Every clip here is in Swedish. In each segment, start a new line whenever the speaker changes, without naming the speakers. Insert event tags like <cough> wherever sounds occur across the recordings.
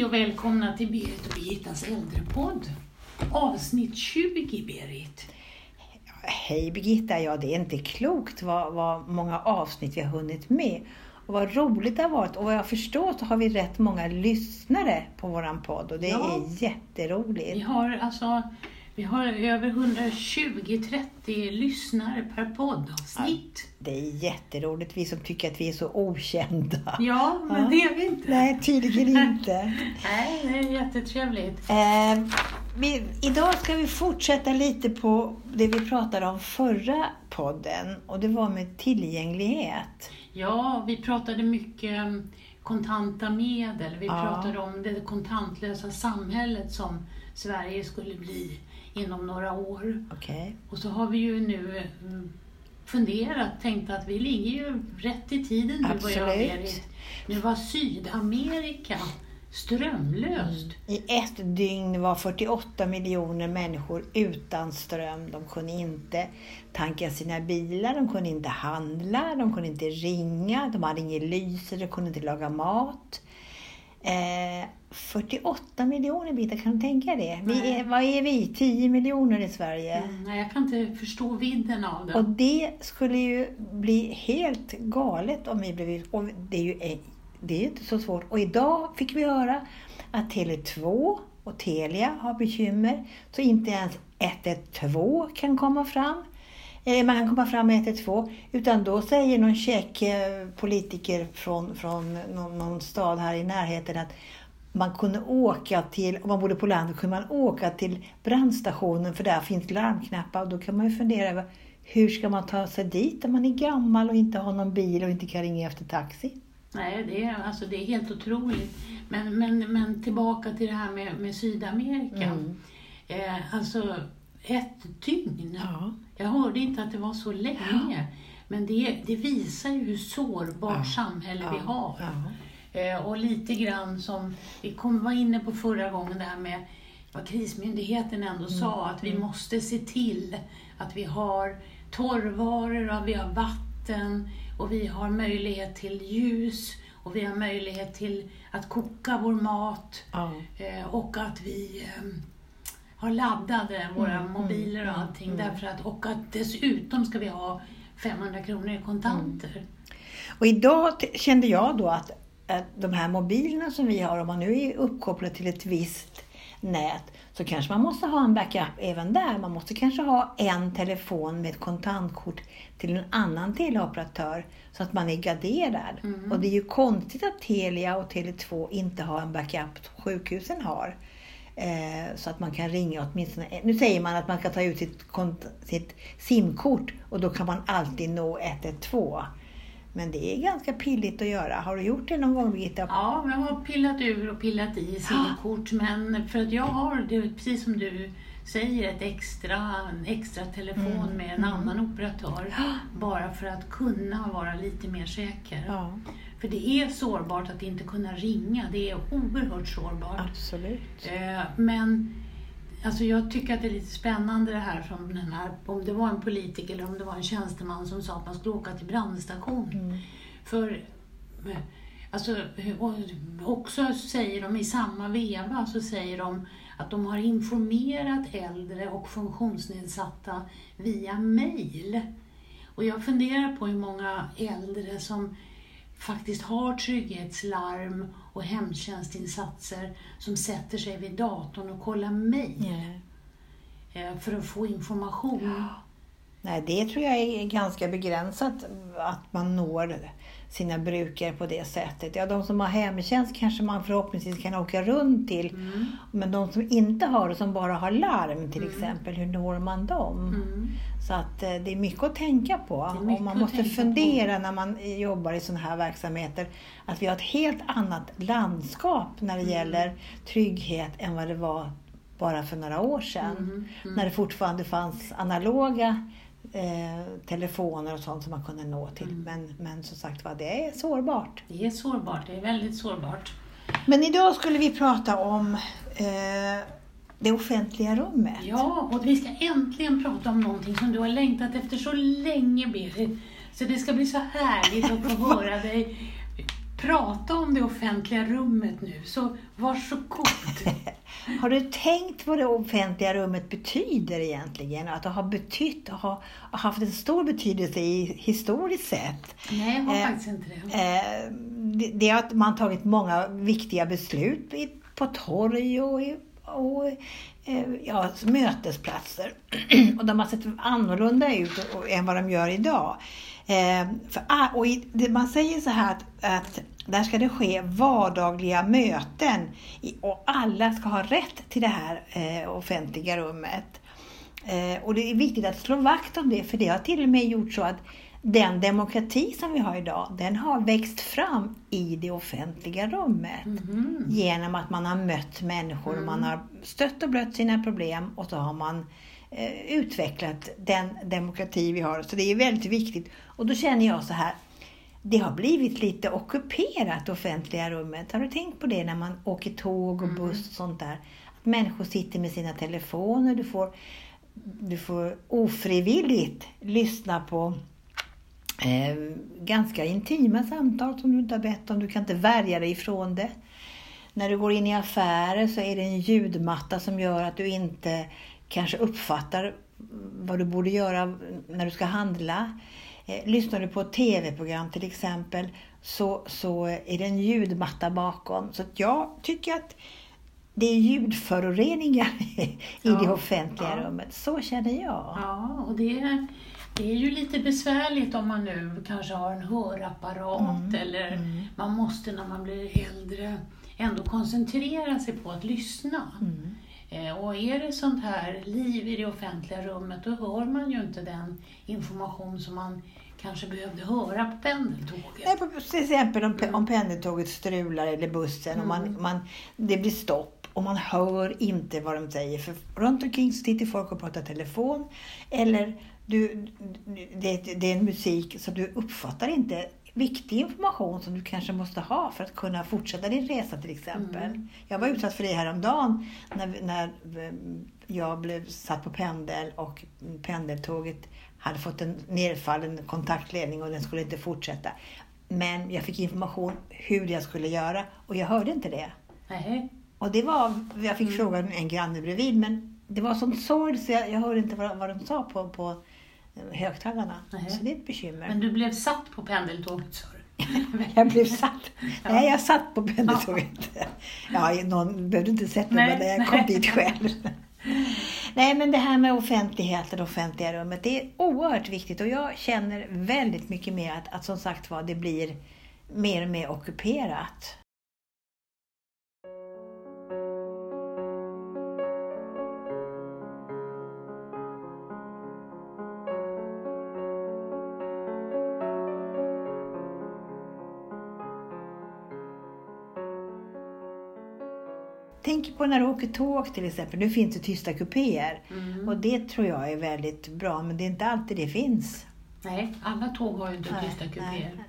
Hej och välkomna till Berit och Birgittas äldrepodd. Avsnitt 20, Berit.
Hej Birgitta, ja det är inte klokt vad, vad många avsnitt vi har hunnit med. Och vad roligt det har varit. Och vad jag förstår så har vi rätt många lyssnare på våran podd och det
Ja.
är jätteroligt.
Vi har alltså vi har över 120-30 lyssnare per poddavsnitt.
Det är jätteroligt, vi som tycker att vi är så okända.
Ja, men
Ja.
det är vi inte.
Nej, tydligen inte.
Nej, det är jättetrevligt.
Eh, vi, idag ska vi fortsätta lite på det vi pratade om förra podden och det var med tillgänglighet.
Ja, vi pratade mycket kontanta medel. Vi
Ja.
pratade om det kontantlösa samhället som Sverige skulle bli inom några år.
Okej.
Och så har vi ju nu mm, funderat, tänkt att vi ligger ju rätt i tiden nu vad jag
Absolut.
vet. Nu var Sydamerika strömlöst.
I ett dygn var 48 miljoner människor utan ström. De kunde inte tanka sina bilar, de kunde inte handla, de kunde inte ringa, de hade inget lyse, de kunde inte laga mat. Eh, 48 miljoner bitar, kan du tänka det? Vi är, vad är vi? 10 miljoner i Sverige.
Mm, nej, jag kan inte förstå vidden av det.
Och det skulle ju bli helt galet om vi blev... Och det är ju eh, det är inte så svårt. Och idag fick vi höra att Tele2 och Telia har bekymmer. Så inte ens 112 kan komma fram. Eller man kan komma fram med 112. Utan då säger någon eh, politiker från, från någon, någon stad här i närheten att man kunde åka till, om man bodde på landet, kunde man åka till brandstationen för där finns larmknappar. Och då kan man ju fundera över hur ska man ta sig dit om man är gammal och inte har någon bil och inte kan ringa efter taxi?
Nej, det är, alltså, det är helt otroligt. Men, men, men tillbaka till det här med, med Sydamerika.
Mm.
Eh, alltså, ett dygn.
Ja.
Jag hörde inte att det var så länge. Men det, det visar ju hur sårbart
Ja.
samhälle vi har. Eh, och lite grann som vi kom, var inne på förra gången, det här med vad krismyndigheten ändå sa, att vi måste se till att vi har torrvaror, och vi har vatten och vi har möjlighet till ljus och vi har möjlighet till att koka vår mat eh, och att vi eh, har laddade våra
Mm,
mobiler och
mm,
allting.
mm.
Därför att, och att dessutom ska vi ha 500 kronor i kontanter.
Och idag kände jag då att, att de här mobilerna som vi har, om man nu är uppkopplad till ett visst nät, så kanske man måste ha en backup även där. Man måste kanske ha en telefon med ett kontantkort till en annan teleoperatör så att man är garderad.
Mm.
Och det är ju konstigt att Telia och Tele2 inte har en backup som sjukhusen har. Eh, så att man kan ringa åtminstone. Nu säger man att man ska ta ut sitt, sitt simkort och då kan man alltid nå 112. Men det är ganska pilligt att göra. Har du gjort det någon gång Birgitta?
Ja, jag har pillat ur och pillat i simkort men för att jag har, det är precis som du säger, ett extra, en extra telefon
Mm,
med en annan operatör. Bara för att kunna vara lite mer säker.
Ja,
För det är sårbart att inte kunna ringa. Det är oerhört sårbart.
absolut.
Eh, Men alltså jag tycker att det är lite spännande det här som den här, om det var en politiker eller om det var en tjänsteman som sa att man skulle åka till brandstation.
Mm.
För alltså, också säger de i samma veva så säger de att de har informerat äldre och funktionsnedsatta via mail. Och jag funderar på hur många äldre som faktiskt har trygghetslarm och hemtjänstinsatser som sätter sig vid datorn och kollar
Ja.
eh, för att få information.
Nej, det tror jag är ganska begränsat att man når sina brukare på det sättet. Ja, de som har hemtjänst kanske man förhoppningsvis kan åka runt till.
Mm.
Men de som inte har det, som bara har larm till
Mm.
exempel, hur når man dem?
Mm.
Så att eh, det är mycket att tänka på. Och man måste fundera när man jobbar i sådana här verksamheter. Att vi har ett helt annat landskap när det
Mm.
gäller trygghet än vad det var bara för några år sedan.
Mm. Mm.
När det fortfarande fanns analoga eh, telefoner och sånt som man kunde nå till.
Mm.
Men, men som sagt var, det är sårbart.
Det är sårbart, det är väldigt sårbart.
Men idag skulle vi prata om eh, det offentliga rummet.
Ja, och vi ska äntligen prata om någonting som du har längtat efter så länge, Berit. Så det ska bli så härligt att få <laughs> höra dig prata om det offentliga rummet nu, så varsågod. <laughs>
Har du tänkt vad det offentliga rummet betyder egentligen? Att det har betytt och har haft en stor betydelse i, historiskt sett.
Nej, jag har
Eh,
faktiskt inte det.
Eh, det, det är att man tagit många viktiga beslut på torg och, och eh, ja, mötesplatser. <clears throat> och de har sett annorlunda ut och, och, än vad de gör idag. Eh, för, ah, och i, man säger så här att, att där ska det ske vardagliga möten och alla ska ha rätt till det här eh, offentliga rummet. Eh, och det är viktigt att slå vakt om det, för det har till och med gjort så att den demokrati som vi har idag, den har växt fram i det offentliga rummet.
Mhm.
Genom att man har mött människor och man har stött och blött sina problem och så har man eh, utvecklat den demokrati vi har. Så det är väldigt viktigt. Och då känner jag så här, det har blivit lite ockuperat det offentliga rummet. Har du tänkt på det när man åker tåg och buss och sånt där? Att människor sitter med sina telefoner, du får, du får ofrivilligt lyssna på eh, ganska intima samtal som du inte har bett om. Du kan inte värja dig ifrån det. När du går in i affärer så är det en ljudmatta som gör att du inte kanske uppfattar vad du borde göra när du ska handla. Eh, lyssnar du på ett TV-program till exempel så, så är det en ljudmatta bakom. Så jag tycker att det är ljudföroreningar <laughs> i
Ja,
det offentliga
ja.
rummet. Så känner jag.
Ja, och det är, det är ju lite besvärligt om man nu kanske har en hörapparat
Mm,
eller
mm.
man måste när man blir äldre ändå koncentrera sig på att lyssna.
Mm.
Eh, Och är det sånt här liv i det offentliga rummet då hör man ju inte den information som man kanske behövde höra på pendeltåget.
Nej, på- till exempel om, pe- om pendeltåget strular eller bussen och man,
Mm.
man, det blir stopp och man hör inte vad de säger. För runt omkring så sitter folk och pratar telefon. Eller du, det, det är en musik så du uppfattar inte viktig information som du kanske måste ha för att kunna fortsätta din resa till exempel.
Mm.
Jag var utsatt för det häromdagen när, när eh, jag blev satt på pendel och pendeltåget hade fått en nedfallen kontaktledning och den skulle inte fortsätta. Men jag fick information hur jag skulle göra och jag hörde inte det.
Nej.
Och det var, jag fick
Mm.
fråga en granne bredvid men det var sånt sorg så jag, jag hörde inte vad, vad de sa på, på högtalarna.
Nej.
Så det är ett bekymmer.
Men du blev satt på pendeltåget sa du? <laughs>
Jag blev satt. <laughs>
Ja.
Nej, jag satt på pendeltåget. Ja, <laughs> någon behövde inte sett mig, men jag
nej.
kom dit själv. Nej, men det här med offentligheten, det offentliga rummet, det är oerhört viktigt och jag känner väldigt mycket mer att, att som sagt var, det blir mer och mer ockuperat. Tänk på när du åker tåg till exempel. Nu finns det tysta kupéer
Mm.
och det tror jag är väldigt bra, men det är inte alltid det finns.
Nej, alla tåg har ju inte
Nej,
tysta kupéer.
nej.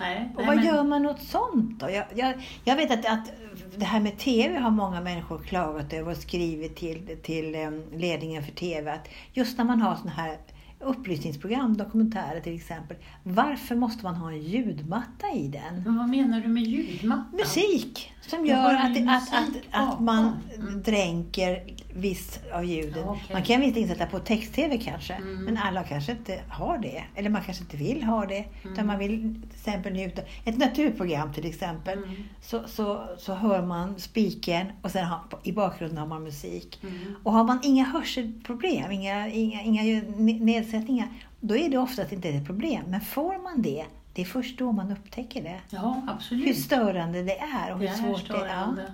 Nej.
Och vad
men-
gör man åt sånt då? Jag, jag, jag vet att, att det här med TV har många människor klagat över och skrivit till, till em, ledningen för TV att just när man har såna här upplysningsprogram, dokumentärer till exempel, varför måste man ha en ljudmatta i den?
Men vad menar du med ljudmatta?
Musik som gör att,
musik
att, att, att man.
Mm.
dränker viss av ljuden.
Ja, okej.
Man kan visst insätta på text-tv kanske,
Mm.
men alla kanske inte har det. Eller man kanske inte vill ha det. Utan
Mm.
man vill till exempel njuta. Ett naturprogram till exempel.
Mm.
Så, så, så hör man spiken och sen har, i bakgrunden har man musik.
Mm.
Och har man inga hörselproblem, inga, inga, inga nedsättningar, då är det oftast inte ett problem. Men får man det, det är först då man upptäcker det.
Ja,
Hur
absolut.
störande det är och hur
Det är
svårt det är.
störande.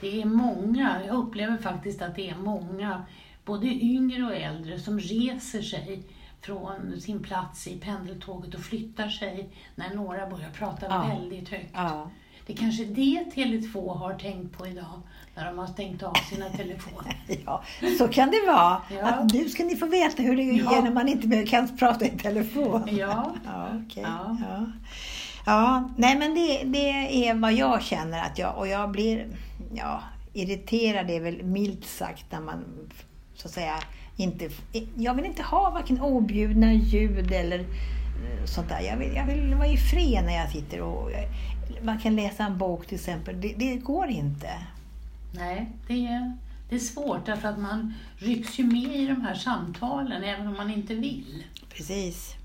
Det är många, jag upplever faktiskt att det är många, både yngre och äldre, som reser sig från sin plats i pendeltåget och flyttar sig när några börjar prata
Ja.
väldigt högt.
Ja.
Det är kanske det Tele2 har tänkt på idag när de har stängt av sina telefoner. <laughs>
ja, så kan det vara.
Ja.
Att nu ska ni få veta hur det är
Ja.
när man inte kan prata i telefon.
Ja. <laughs>
Ja, okej.
Ja.
Ja. Nej men det, det är vad jag känner att jag, och jag blir, ja, irriterad är väl milt sagt när man så att säga inte, jag vill inte ha varken objudna ljud eller eh, sånt där. Jag vill, jag vill vara i fred när jag sitter och man kan läsa en bok till exempel. Det, det går inte.
Nej, det är, det är svårt därför att man rycks ju med i de här samtalen även om man inte vill.
Precis.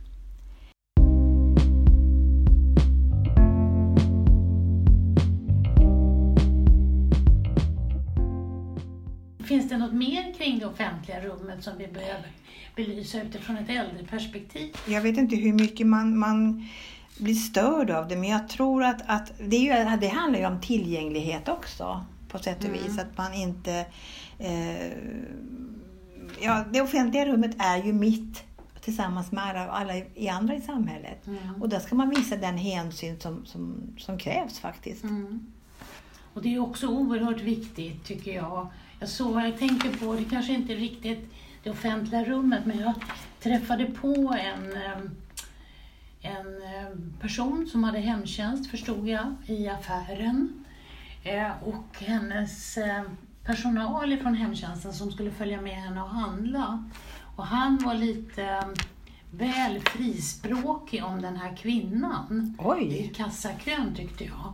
Finns det något mer kring det offentliga rummet som vi behöver belysa utifrån ett äldreperspektiv?
Jag vet inte hur mycket man, man blir störd av det, men jag tror att, att det, är ju, det handlar ju om tillgänglighet också på sätt och
Mm.
vis. Att man inte... Eh, ja, det offentliga rummet är ju mitt tillsammans med alla, alla i andra i samhället.
Mm.
Och där ska man visa den hänsyn som, som, som krävs faktiskt.
Mm. Och det är också oerhört viktigt tycker jag. Jag såg vad jag tänker på, det kanske inte är riktigt det offentliga rummet, men jag träffade på en, eh, en eh, person som hade hemtjänst, förstod jag, i affären. Eh, Och hennes eh, personal från hemtjänsten som skulle följa med henne och handla. Och han var lite väl frispråkig om den här kvinnan i
Oj!
kassakön tyckte jag.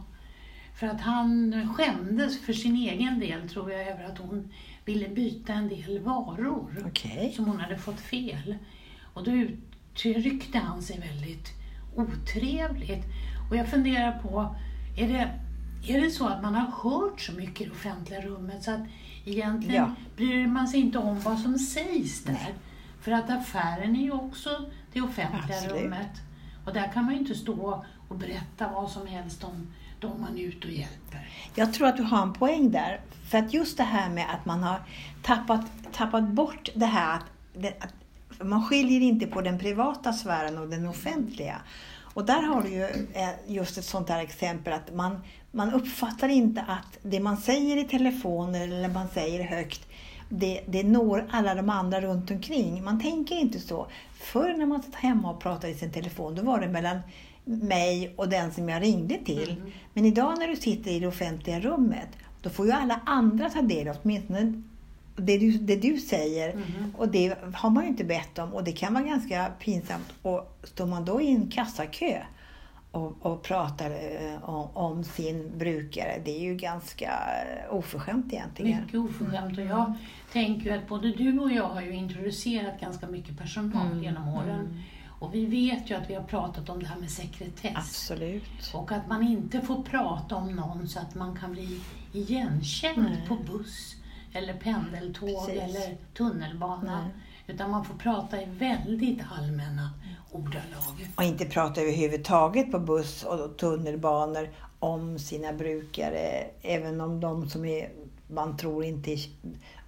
För att han skämdes för sin egen del tror jag över att hon ville byta en del varor
Okej.
som hon hade fått fel. Och då uttryckte han sig väldigt otrevligt. Och jag funderar på, är det, är det så att man har hört så mycket i det offentliga rummet så att egentligen
Ja.
bryr man sig inte om vad som sägs där?
Nej.
För att affären är ju också det offentliga
Absolut.
rummet. Och där kan man ju inte stå och berätta vad som helst om de man är ute och hjälper.
Jag tror att du har en poäng där. För att just det här med att man har tappat, tappat bort det här att, det, att man skiljer inte på den privata sfären och den offentliga. Och där har du ju eh, just ett sånt här exempel att man, man uppfattar inte att det man säger i telefoner eller man säger högt det, det når alla de andra runt omkring. Man tänker inte så. Förr när man satt hemma och pratade i sin telefon, då var det mellan mig och den som jag ringde till.
Mm.
Men idag när du sitter i det offentliga rummet, då får ju alla andra ta del av åtminstone det du, det du säger.
Mhm.
Och det har man ju inte bett om och det kan vara ganska pinsamt. Och står man då i en kassakö och, och pratar eh, om, om sin brukare, det är ju ganska eh, oförskämt egentligen.
Mycket oförskämt. Och jag tänker ju att både du och jag har ju introducerat ganska mycket personal
Mm,
genom åren.
mm.
Och vi vet ju att vi har pratat om det här med sekretess.
Absolut.
Och att man inte får prata om någon så att man kan bli igenkänd
Nej.
på buss eller pendeltåg
Precis.
eller tunnelbana.
Nej.
Utan man får prata i väldigt allmänna ordalag.
Och inte prata överhuvudtaget på buss och tunnelbanor om sina brukare, även om de som är, man tror inte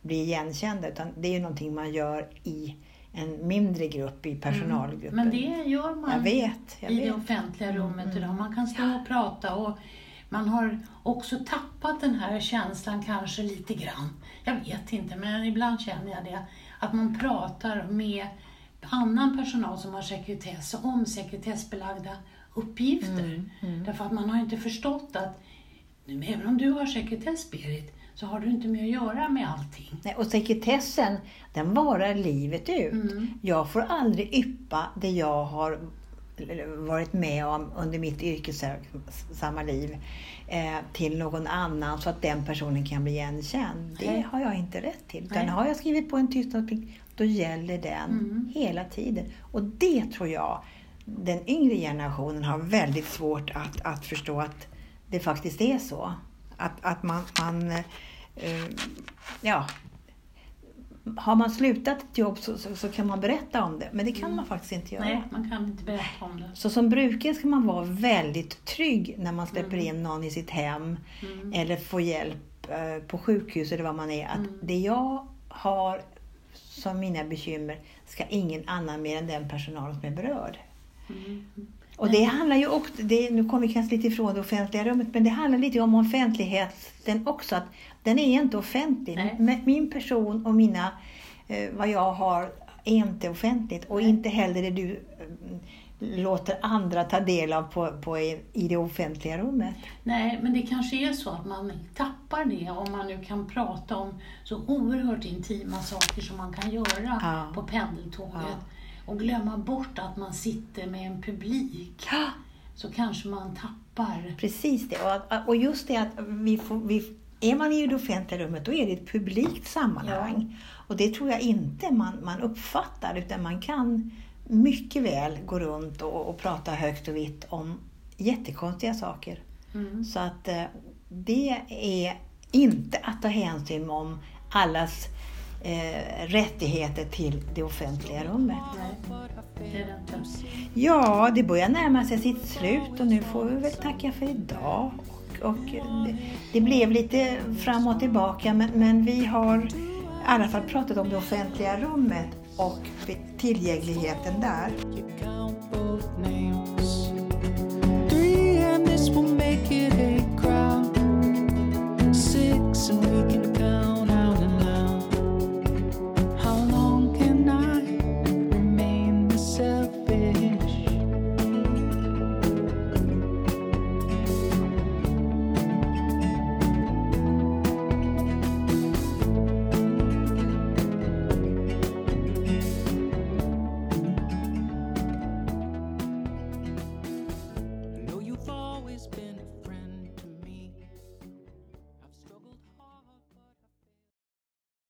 blir igenkända. Utan det är ju någonting man gör i en mindre grupp, i personalgruppen.
Men det gör man
Jag vet, jag
i det
vet.
offentliga rummet
Mm,
idag. Man kan stå och prata och man har också tappat den här känslan kanske lite grann. Jag vet inte, men ibland känner jag det. Att man pratar med annan personal som har sekretess om sekretessbelagda uppgifter.
Mm, mm.
Därför att man har inte förstått att även om du har sekretess, Berit, så har du inte med att göra med allting.
Nej, och sekretessen, den varar livet ut.
Mm.
Jag får aldrig yppa det jag har varit med om under mitt yrkessamma liv eh, till någon annan så att den personen kan bli igenkänd. Det
Nej.
har jag inte rätt till. Utan
Nej.
har jag skrivit på en tystnadsplikt, då gäller den
Mm.
hela tiden. Och det tror jag den yngre generationen har väldigt svårt att, att förstå att det faktiskt är så. Att, att man, man eh, ja, har man slutat ett jobb så, så, så kan man berätta om det, men det kan
Mm.
man faktiskt inte göra.
Nej, man kan inte berätta om det.
Så som brukare ska man vara väldigt trygg när man släpper
Mm.
in någon i sitt hem
Mm.
eller får hjälp eh, på sjukhus eller vad man är. Att
Mm.
det jag har som mina bekymmer ska ingen annan mer än den personal som är berörd.
Mm.
Och det handlar ju också, det, nu kommer vi kanske lite ifrån det offentliga rummet, men det handlar lite om offentligheten också. Att den är inte offentlig.
Nej.
Min person och mina, eh, vad jag har, är inte offentligt. Och
Nej.
inte heller det du eh, låter andra ta del av på, på, i det offentliga rummet.
Nej, men det kanske är så att man tappar det om man nu kan prata om så oerhört intima saker som man kan göra
Ja.
på pendeltåget. Och glömma bort att man sitter med en publik
Ja,
så kanske man tappar.
precis det. Och, och just det att vi får, vi, är man i det offentliga rummet då är det ett publikt sammanhang. Och det tror jag inte man, man uppfattar utan man kan mycket väl gå runt och, och prata högt och vitt om jättekonstiga saker.
Mm.
Så att eh, det är inte att ta hänsyn om allas eh, rättigheter till det offentliga rummet.
Mm.
Ja, det börjar närma sig sitt slut och nu får vi väl tacka för idag. Och, och det, det, blev lite fram och tillbaka men, men vi har i alla fall pratat om det offentliga rummet och tillgängligheten där.
Six and